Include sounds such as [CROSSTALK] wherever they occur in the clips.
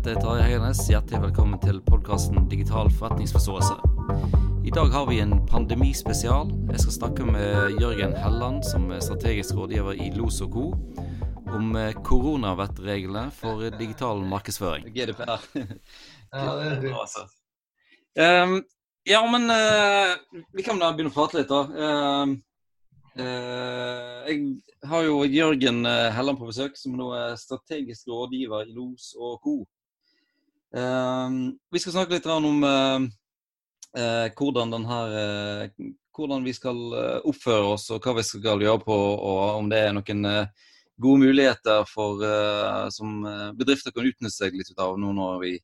dette er Tarjei Hegernes. Hjertelig velkommen til podkasten Digital forretningsforståelse. I dag har vi en pandemispesial. Jeg skal snakke med Jørgen Helland, som er strategisk rådgiver i Los Co. om eh, koronavettreglene for digital markedsføring. GDPR. ja, det er det. Altså. Um, ja, men uh, vi kan da begynne å prate litt, da. Uh, jeg har jo Jørgen Helland på besøk, som nå er strategisk rådgiver i Los og Co. vi skal snakke litt om hvordan, her, hvordan vi skal oppføre oss, og hva vi skal gjøre på, og om det er noen gode muligheter for, som bedrifter kan utnytte seg litt av nå når vi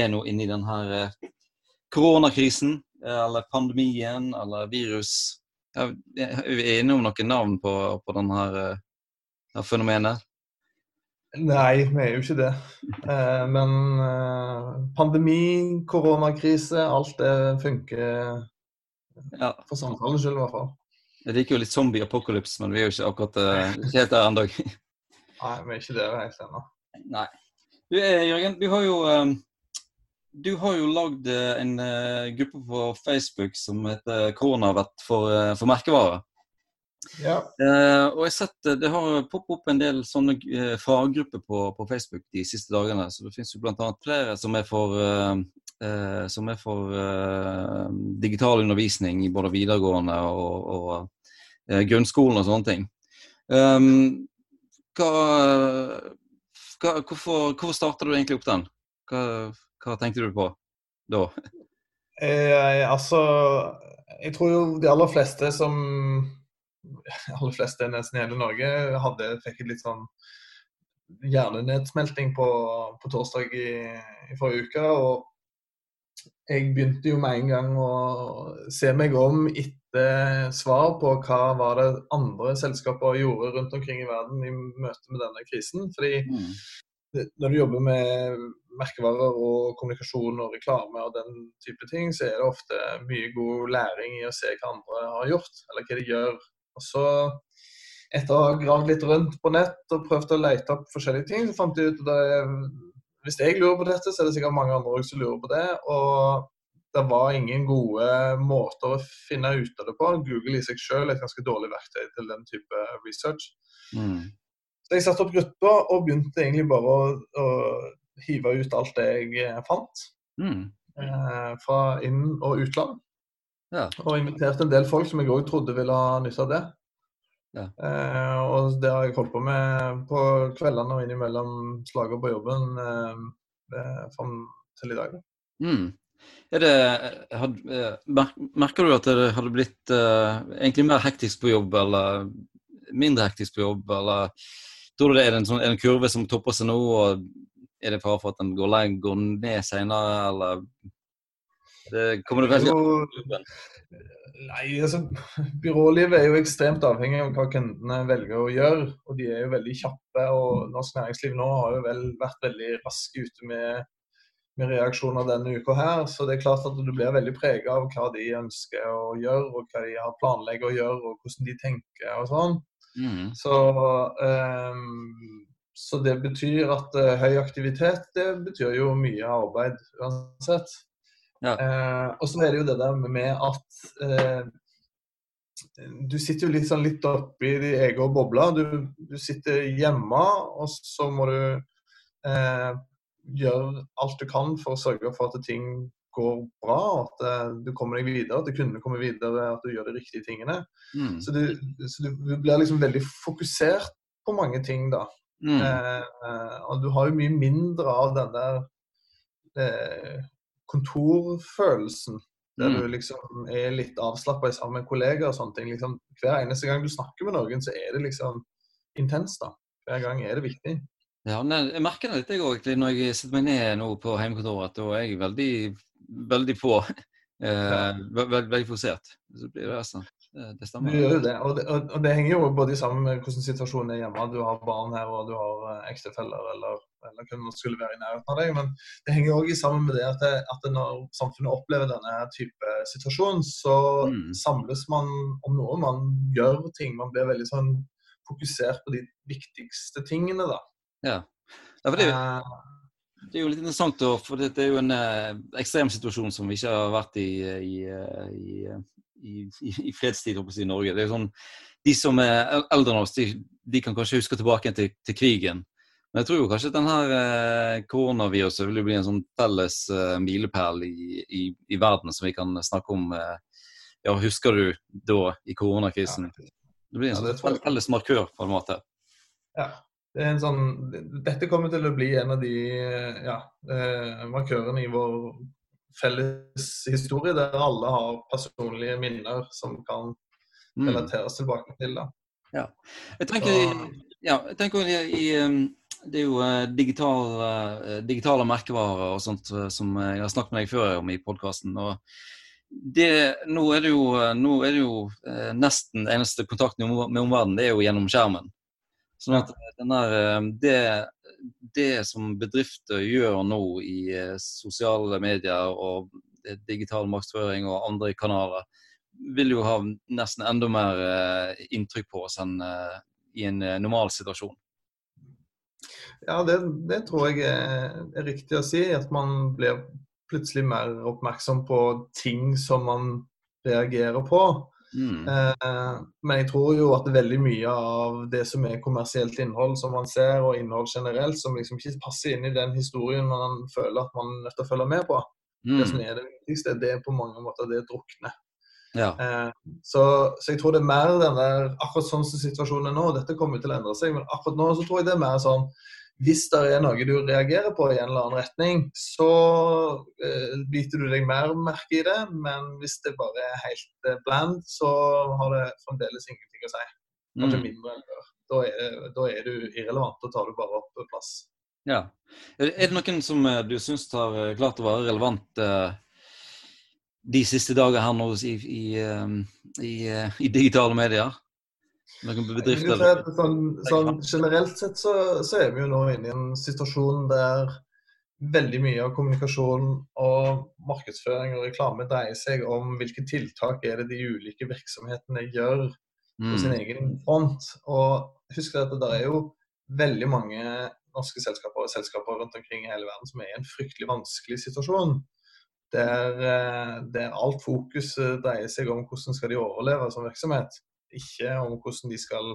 er nå inne i denne koronakrisen, eller pandemien, eller virus. Er vi enige om noen navn på, på denne uh, fenomenet? Nei, vi er jo ikke det. Eh, men eh, pandemi, koronakrise, alt det funker ja. for samtalens skyld, i hvert fall. Jeg liker jo litt zombie apocalypse, men vi er jo ikke akkurat uh, ikke helt der ennå. Nei, vi er ikke det helt ennå. Nei. Du, eh, Jørgen, du har jo du har jo lagd eh, en gruppe på Facebook som heter Koronavett for, for merkevarer. Ja. Uh, og jeg har sett Det har poppet opp en del sånne faggrupper på, på, Facebook de siste dagene. Så det finnes jo bl.a. flere som er for, som er for digital undervisning i både videregående og, og grunnskolen og sånne ting. Um, hva, hva, hvorfor, hvorfor starta du egentlig opp den? Hva, hva tenkte du på da? Eh, altså, jeg tror jo de aller fleste som [LAUGHS] aller fleste nesten i hele Norge hadde, fikk litt sånn hjernenedsmelting på, på torsdag i, i, forrige uke. Og jeg begynte jo med en gang å se meg om etter svar på hva var det andre selskaper gjorde rundt omkring i verden i møte med denne krisen. Fordi mm når du jobber med merkevarer og kommunikasjon og reklame og den type ting, så er det ofte mye god læring i å se hva andre har gjort, eller hva de gjør. Og så, etter å ha gravd litt rundt på nett og prøvd å lete opp forskjellige ting, så fant jeg ut at hvis jeg lurer på dette, så er det sikkert mange andre òg som lurer på det. Og det var ingen gode måter å finne ut av det på. Google i seg selv er et ganske dårlig verktøy til den type research. Mm. Så jeg satte opp gruppa og begynte egentlig bare å, å hive ut alt det jeg fant. Mm. Eh, fra inn- og utland. Ja. Og inviterte en del folk som jeg òg trodde ville ha nytte av det. Ja. Eh, og det har jeg holdt på med på kveldene og innimellom slager på jobben eh, eh fram til i dag. Mm. Det, had, eh, merker du at det hadde blitt eh, egentlig mer hektisk på jobb, eller mindre hektisk på jobb, eller Tror du det er en, sånn, en kurve som topper seg nå, og er det fare for at den går, går ned senere, eller det, kommer det veldig Nei, altså [LAUGHS] Byrålivet er jo ekstremt avhengig av hva kundene velger å gjøre. Og de er jo veldig kjappe. og Norsk næringsliv nå har jo vel vært veldig raske ute med, med reaksjoner denne uka her. Så det er klart at du blir veldig prega av hva de ønsker å gjøre, og hva de har planlegger å gjøre, og hvordan de tenker og sånn. Mm. Så, um, så, det betyr at uh, høy aktivitet, det betyr jo mye arbeid uansett. Ja. Eh, og så er det jo det der med at eh, du sitter jo litt sånn litt oppi din egen boble. Du, du, sitter hjemme, og så må du eh, gjøre alt du kan for å sørge for at ting går bra, at eh, du kommer deg videre, at kundene kommer videre, at du gjør de riktige tingene. Mm. Så, du, så, du, blir liksom veldig fokusert på mange ting, da. Mm. Eh, og du har jo mye mindre av den der uh, kontorfølelsen. Der mm. du liksom er litt avslappa sammen med kollegaer og sånne ting. Liksom, hver eneste gang du snakker med noen, så er det liksom intenst, da. Hver gang er det viktig. Ja, men jeg merker det litt jeg òg, når jeg setter meg ned nå på hjemmekontoret. Da er jeg veldig veldig få. [LAUGHS] Eh, veldig, veldig fokusert. Så blir det sånn. Det stemmer. Gjør jo det. Og, det. og, det, henger jo både sammen med hvordan situasjonen er hjemme. Du har barn her og du har eh, ektefeller eller, eller hvem skulle være i nærheten av deg. Men det henger òg sammen med det at, det, at når samfunnet opplever denne type situasjon, så mm. samles man om noe. Man gjør ting. Man blir veldig sånn fokusert på de viktigste tingene, da. Ja. ja det, jo, det er jo litt interessant, for det er jo en ekstremsituasjon ekstrem situasjon som vi ikke har vært i i, i, i, i fredstid i Norge. Det er sånn, De som er eldre enn oss, de, de, kan kanskje huske tilbake til, til, krigen. Men jeg tror jo kanskje at denne eh, koronaviruset vil bli en sånn felles eh, milepæl i, i, i, verden som vi kan snakke om. Eh, ja, Husker du da, i koronakrisen? Det blir en sånn felles markør på en måte. Ja, det er en sånn, dette kommer til å bli en av de ja, eh, markørene i vår felles historie, der alle har personlige minner som kan mm. relateres tilbake til. Da. Ja. Jeg tenker, ja, jeg tenker i, i, um, Det er jo uh, digital, uh, digitale merkevarer og sånt uh, som jeg har snakket med deg før om i podkasten. Nå er det jo, nå er det jo nesten eneste kontakten med omverdenen det er jo gjennom skjermen. Sånn at den der, eh, det, det, som bedrifter gjør nå i eh, sosiale medier og digital markedsføring og andre kanaler, vil jo ha nesten enda mer eh, inntrykk på oss enn i en normal situasjon. Ja, det, det tror jeg er, riktig å si. At man blir plutselig mer oppmerksom på ting som man reagerer på. Mm. Eh, men jeg tror jo at veldig mye av det som er kommersielt innhold som man ser, og innhold generelt, som liksom ikke passer inn i den historien man føler at man er nødt til å følge med på, mm. det som er det viktigste, det er på mange måter det drukner. Ja. Eh, så, så, jeg tror det er mer den der Akkurat sånn som situasjonen er nå, dette kommer til å endre seg, men akkurat nå så tror jeg det er mer sånn hvis det er noe du reagerer på i en eller annen retning, så eh, biter du deg mer merke i det. Men hvis det bare er helt eh, bland, så har det fremdeles ingenting å si. Kanskje mm. mindre enn før. Da er, da er, du irrelevant. Da tar du bare opp plass. Ja. Er det noen som eh, du syns har eh, klart å være relevant eh, de siste dager her nå i, i, i, i digitale medier? Noen bedrifter? Sånn, sånn, generelt sett så, så, er vi jo nå inne i en situasjon der veldig mye av kommunikasjon og markedsføring og reklame dreier seg om hvilke tiltak er det de ulike virksomhetene gjør på sin mm. egen front. Og husk at det er jo veldig mange norske selskaper og selskaper rundt omkring i hele verden som er i en fryktelig vanskelig situasjon. Der, eh, der alt fokus dreier seg om hvordan skal de overleve som virksomhet ikke om hvordan de skal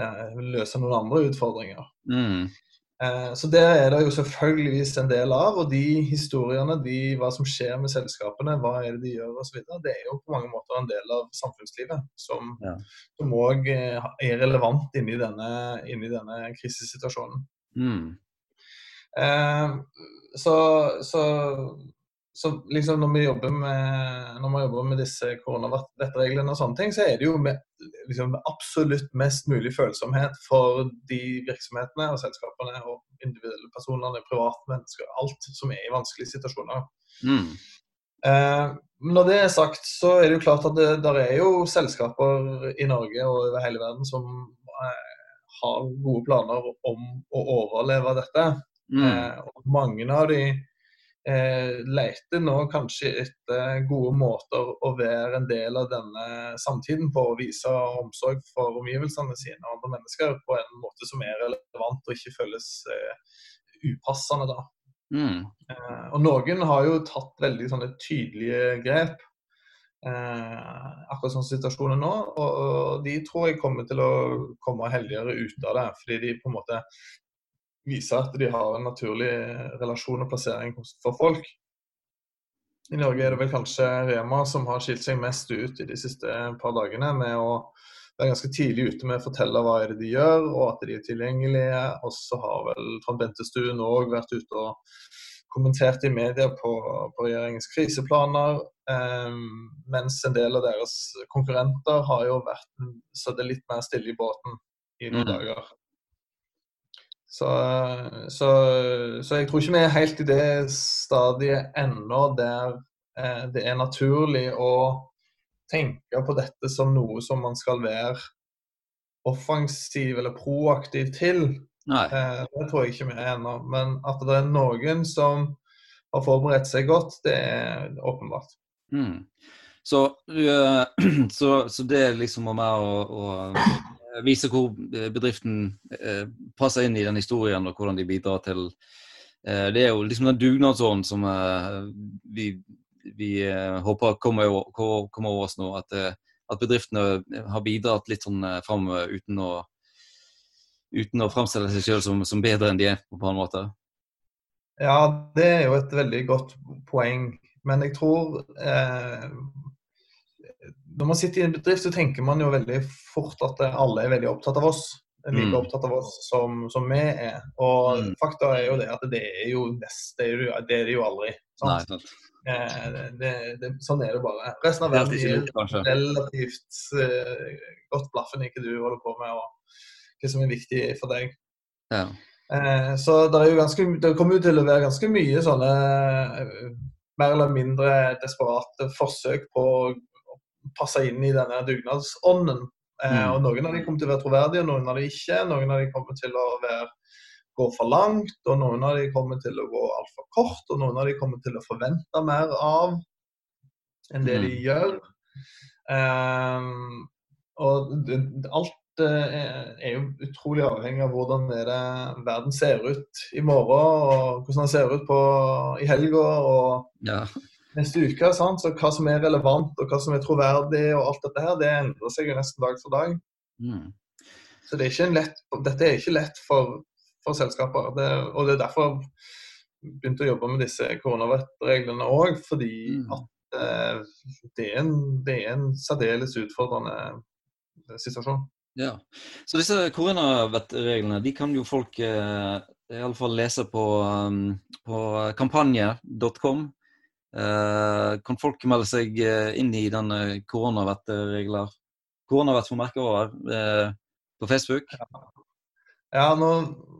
eh, løse noen andre utfordringer. Mm. Eh, så det er det jo selvfølgeligvis en del av. Og de historiene, de, hva som skjer med selskapene, hva er det de gjør osv., det er jo på mange måter en del av samfunnslivet som òg ja. Eh, er relevant inni denne, inni denne krisesituasjonen. Mm. Eh, så, så så liksom når vi jobber med, når jobber med disse koronavettreglene og sånne ting, så er det jo med, liksom, absolutt mest mulig følsomhet for de virksomhetene og selskapene og individuelle personene, privatmennesker, alt som er i vanskelige situasjoner. Mm. Eh, når det er sagt, så er det jo klart at det der er jo selskaper i Norge og over hele verden som eh, har gode planer om å overleve dette. Mm. Eh, og mange av de eh, leter nå kanskje etter gode måter å være en del av denne samtiden på, og vise omsorg for omgivelsene sine og andre mennesker på en måte som er relevant og ikke føles eh, upassende. da. Mm. Eh, og noen har jo tatt veldig sånne tydelige grep. Eh, akkurat sånn situasjonen nå. Og, og, de tror jeg kommer til å komme heldigere ut av det. Fordi de på en måte viser at de har en naturlig relasjon og plassering for folk. I Norge er det vel kanskje Rema som har skilt seg mest ut i de siste par dagene med å være ganske tidlig ute med å fortelle hva er det de gjør, og at de er tilgjengelige. Og så har vel Trond Bentestuen òg vært ute og kommentert i media på, på regjeringens kriseplaner. Um, mens en del av deres konkurrenter har jo vært sittet litt mer stille i båten i noen mm. dager. Så, så, så, jeg tror ikke vi er helt i det stadiet ennå der eh, det er naturlig å tenke på dette som noe som man skal være offensiv eller proaktiv til. Eh, det tror jeg ikke vi er ennå. Men at det er noen som har forberedt seg godt, det er åpenbart. Mm. Så, [CLEARS THROAT] så, så, det liksom om å, å Eh, vise hvor eh, bedriften eh, passer inn i den historien, og hvordan de bidrar til eh, det er jo liksom den dugnadsånden som eh, vi, vi eh, håper kommer, over, oss nå. At, at, bedriftene har bidratt litt sånn fram uten å, uten å framstille seg selv som, som, bedre enn de er på en måte. Ja, det er jo et veldig godt poeng. Men jeg tror eh, Når man sitter i en bedrift, så tenker man jo veldig fort at alle er veldig opptatt av oss like mm. opptatt av oss som, som vi er. Og mm. fakta er jo det at det er jo nest, det er, jo, det, er det jo aldri. Sant? Nei, eh, det, det, sånn er det bare. Resten av verden gir relativt eh, godt blaffen i hva du holder på med, og hva som er viktig for deg. Ja. Eh, så det, er jo ganske, det kommer jo til å være ganske mye sånne uh, mer eller mindre desperate forsøk på å passe inn i denne dugnadsånden Eh, mm. og Noen av de kommer til å være troverdige, noen av de ikke. Noen av de kommer til å være, gå for langt, og noen av de kommer til å gå altfor kort. Og noen av de kommer til å forvente mer av enn det de mm. gjør. Um, og det, alt er jo utrolig avhengig av hvordan det verden ser ut i morgen, og hvordan den ser ut på, i helga. og ja neste uke. Sant? Så hva som er relevant og hva som er troverdig og alt dette her, det endrer seg jo nesten dag for dag. Mm. Så det er lett, dette er ikke lett for, for selskaper. Det, og det er derfor jeg begynte å jobbe med disse koronavettreglene òg, fordi mm. at eh, det, er en, det er en særdeles utfordrende eh, situasjon. Ja, Så disse koronavettreglene de kan jo folk eh, iallfall lese på, um, på kampanje.com. Uh, kan folk melde seg eh, inn i den koronavettregler? Koronavett for merkevarer uh, på Facebook? Ja, nå,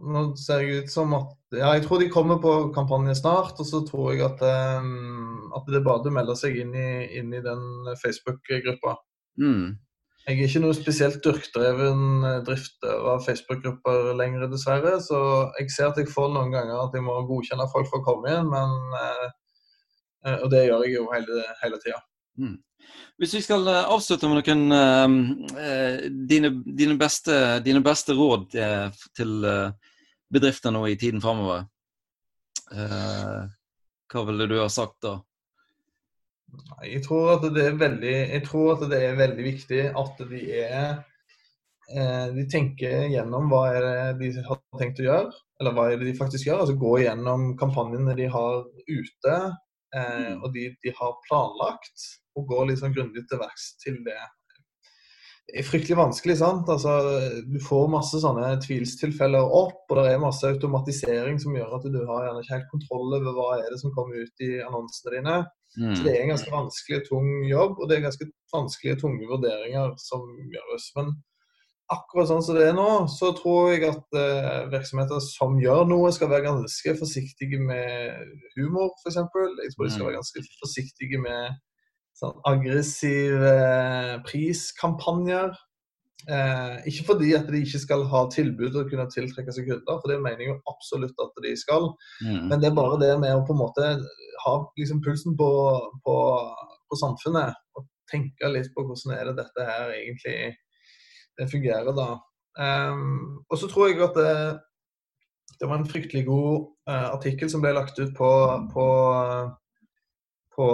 nå, ser jeg ut som at Ja, jeg tror de kommer på kampanje snart. Og så tror jeg at, um, at det er bare å melde seg inn i, inn i den Facebook-gruppa. Mm. Jeg er ikke noe spesielt dyrkdreven drifter av Facebook-grupper lenger, dessverre. Så jeg ser at jeg får noen ganger at jeg må godkjenne folk for å komme inn, men Eh, og det gjør jeg jo hele, hele tida. Mm. Hvis vi skal eh, avslutte med noen uh, dine, dine, beste, dine, beste, råd til bedrifter nå i tiden framover, hva ville du ha sagt da? Jeg tror at det er veldig, jeg tror at det er veldig viktig at de er de tenker gjennom hva er det de har tenkt å gjøre, eller hva er det de faktisk gjør. altså Gå gjennom kampanjene de har ute, Eh, mm. og de, de, har planlagt å gå liksom grundig til verks til det. Det er fryktelig vanskelig. sant? Altså, Du får masse sånne tvilstilfeller opp, og det er masse automatisering som gjør at du har gjerne ikke helt kontroll over hva er det som kommer ut i annonsene dine. Mm. Så det er en ganske vanskelig og tung jobb, og det er ganske vanskelige tunge vurderinger som gjøres. Men akkurat sånn som det er nå, så tror jeg at eh, virksomheter som gjør noe, skal være ganske forsiktige med humor, f.eks. Jeg tror de skal mm. være ganske forsiktige med sånn aggressive eh, priskampanjer. Eh, ikke fordi at de ikke skal ha tilbud og kunne tiltrekke seg kunder, for det mener jeg jo absolutt at de skal. Mm. Men det er bare det med å på en måte ha liksom, pulsen på, på, på samfunnet og tenke litt på hvordan er det dette her egentlig fungerer da. Um, og så tror jeg at det, det var en fryktelig god uh, artikkel som ble lagt ut på, på, på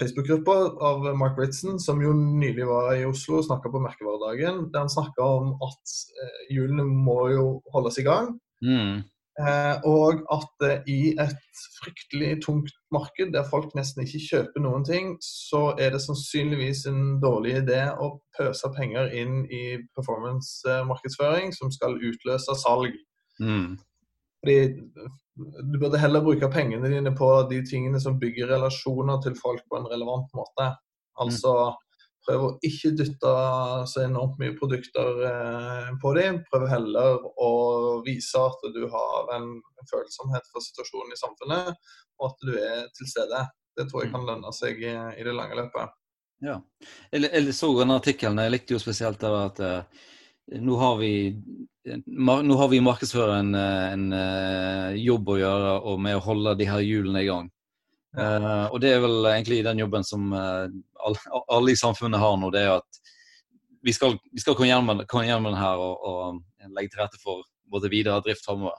Facebook-gruppa av Mark Ritson, som jo nylig var i Oslo og snakka på merkevaredagen. Der han snakka om at uh, hjulene må jo holdes i gang. Mm. Eh, og at eh, i et fryktelig tungt marked der folk nesten ikke kjøper noen ting, så er det sannsynligvis en dårlig idé å pøse penger inn i performance-markedsføring som skal utløse salg. Mm. Fordi du burde heller bruke pengene dine på de tingene som bygger relasjoner til folk på en relevant måte. Altså Prøv å ikke dytte så enormt mye produkter eh, på dem. Prøv heller å vise at du har en følsomhet for situasjonen i samfunnet, og at du er til stede. Det tror jeg mm. kan lønne seg i, i det lange løpet. Ja. Jeg, så denne artikkelen. Jeg likte jo spesielt det at uh, nå har vi nå har vi markedsfører en, en, uh, jobb å gjøre med å holde de her hjulene i gang. Uh, og det er vel egentlig den jobben som uh, alle, alle, i samfunnet har nå. Det er at vi skal, vi skal komme gjennom, komme gjennom den her og, og, legge til rette for både videre drift framover.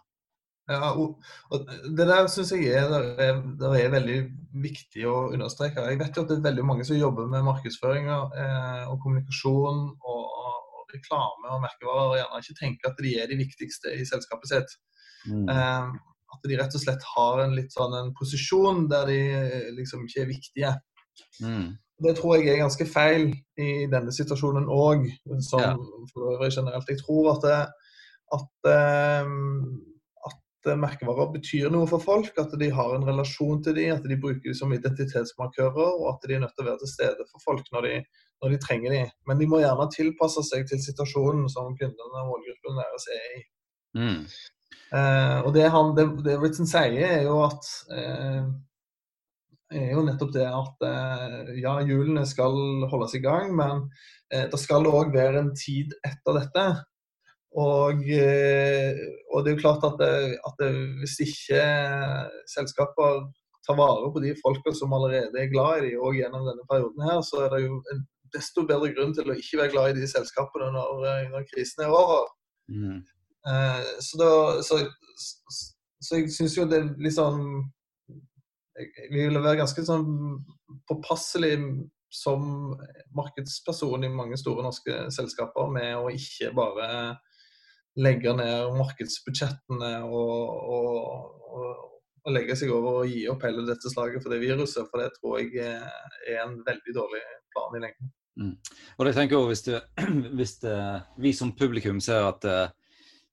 Ja, og, og Det der syns jeg er, er, er, veldig viktig å understreke. Jeg vet jo at det er veldig mange som jobber med markedsføringer eh, og kommunikasjon og, og reklame og merkevarer, og gjerne ikke tenker at de er de viktigste i selskapet sitt. Mm. Eh, at de rett og slett har en litt sånn en posisjon der de liksom ikke er viktige. Mm. Det tror jeg er ganske feil i denne situasjonen òg, som ja. for øvrig generelt. Jeg tror at, det, at um, at merkevarer betyr noe for folk, at de har en relasjon til dem, at de bruker dem som identitetsmarkører, og at de er nødt til å være til stede for folk når de, når de trenger dem. Men de må gjerne tilpasse seg til situasjonen som kundene og målgruppen deres er i. Mm. Eh, og det, han, det, Ritson sier, er jo at eh, er jo nettopp det at eh, ja, hjulene skal holdes i gang, men det skal òg være en tid etter dette. Og, og, det er jo klart at, det, at hvis ikke selskaper tar vare på de folka som allerede er glad i òg gjennom denne perioden, her, så er det jo en desto bedre grunn til å ikke være glad i de selskapene når, når krisen er over. Mm. Eh, så, da, så, så, jeg syns jo det er litt sånn Jeg vil være ganske sånn påpasselig som markedsperson i mange store norske selskaper med å ikke bare legge ned markedsbudsjettene og, og, og, og, legge seg over og gi opp hele dette slaget for det viruset. For det tror jeg er en veldig dårlig plan i lengden. Mm. Og jeg tenker også, Hvis, det, [CLEARS THROAT] hvis det, vi som publikum ser at uh,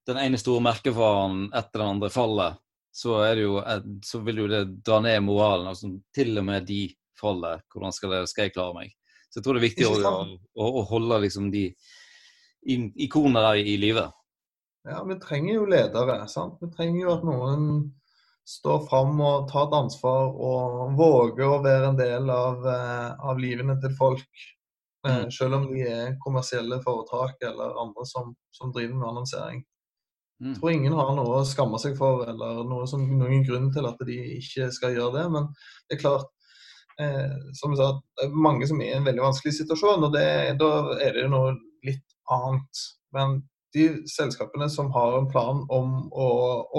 den ene store merkefaren etter den andre faller, så, jo, så, vil jo det dra ned moralen. Altså, til og med de faller. Hvordan skal, det, skal jeg klare meg? Så jeg tror det er viktig å, å, å, holde liksom de ikonene der i, live. Ja, vi trenger jo ledere. sant? Vi trenger jo at noen står fram og tar et ansvar og våger å være en del av, eh, av livene til folk. Eh, mm. Selv om de er kommersielle foretak eller andre som, som driver med annonsering. Mm. Jeg tror ingen har noe å skamme seg for eller noe som, noen grunn til at de ikke skal gjøre det. Men det er klart, eh, som jeg sa, det er mange som er i en veldig vanskelig situasjon. og det, Da er det noe litt annet. Men de selskapene som har en plan om å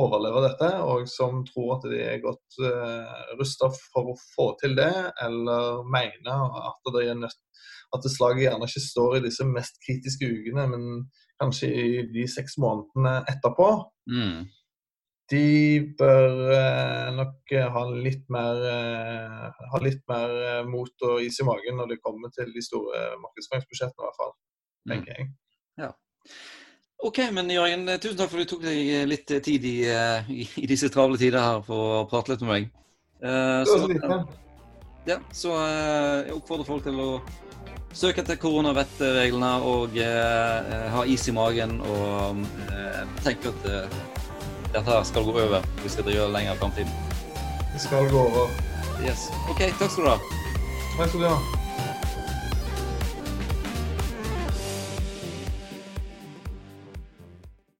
overleve dette, og som tror at de er godt eh, rusta for å få til det, eller mener at det er nødt at slaget gjerne ikke står i disse mest kritiske ukene, men kanskje i de seks månedene etterpå, mm. de bør eh, nok ha litt mer, eh, ha litt mer mot og is i magen når det kommer til de store markedsføringsbudsjettene, i hvert fall. Mm. tenker jeg. Ja. Ok, men Jørgen, tusen takk for at du tok deg litt tid i, eh, i, i disse travle tider her for å prate litt med meg. Uh, så, ja, så jeg oppfordrer folk til å søke etter koronavettreglene og eh, ha is i magen og tenk at dette skal gå over. Vi skal drive lenger i framtiden. Det skal gå over. Yes. OK, takk skal du ha. Takk skal du ha.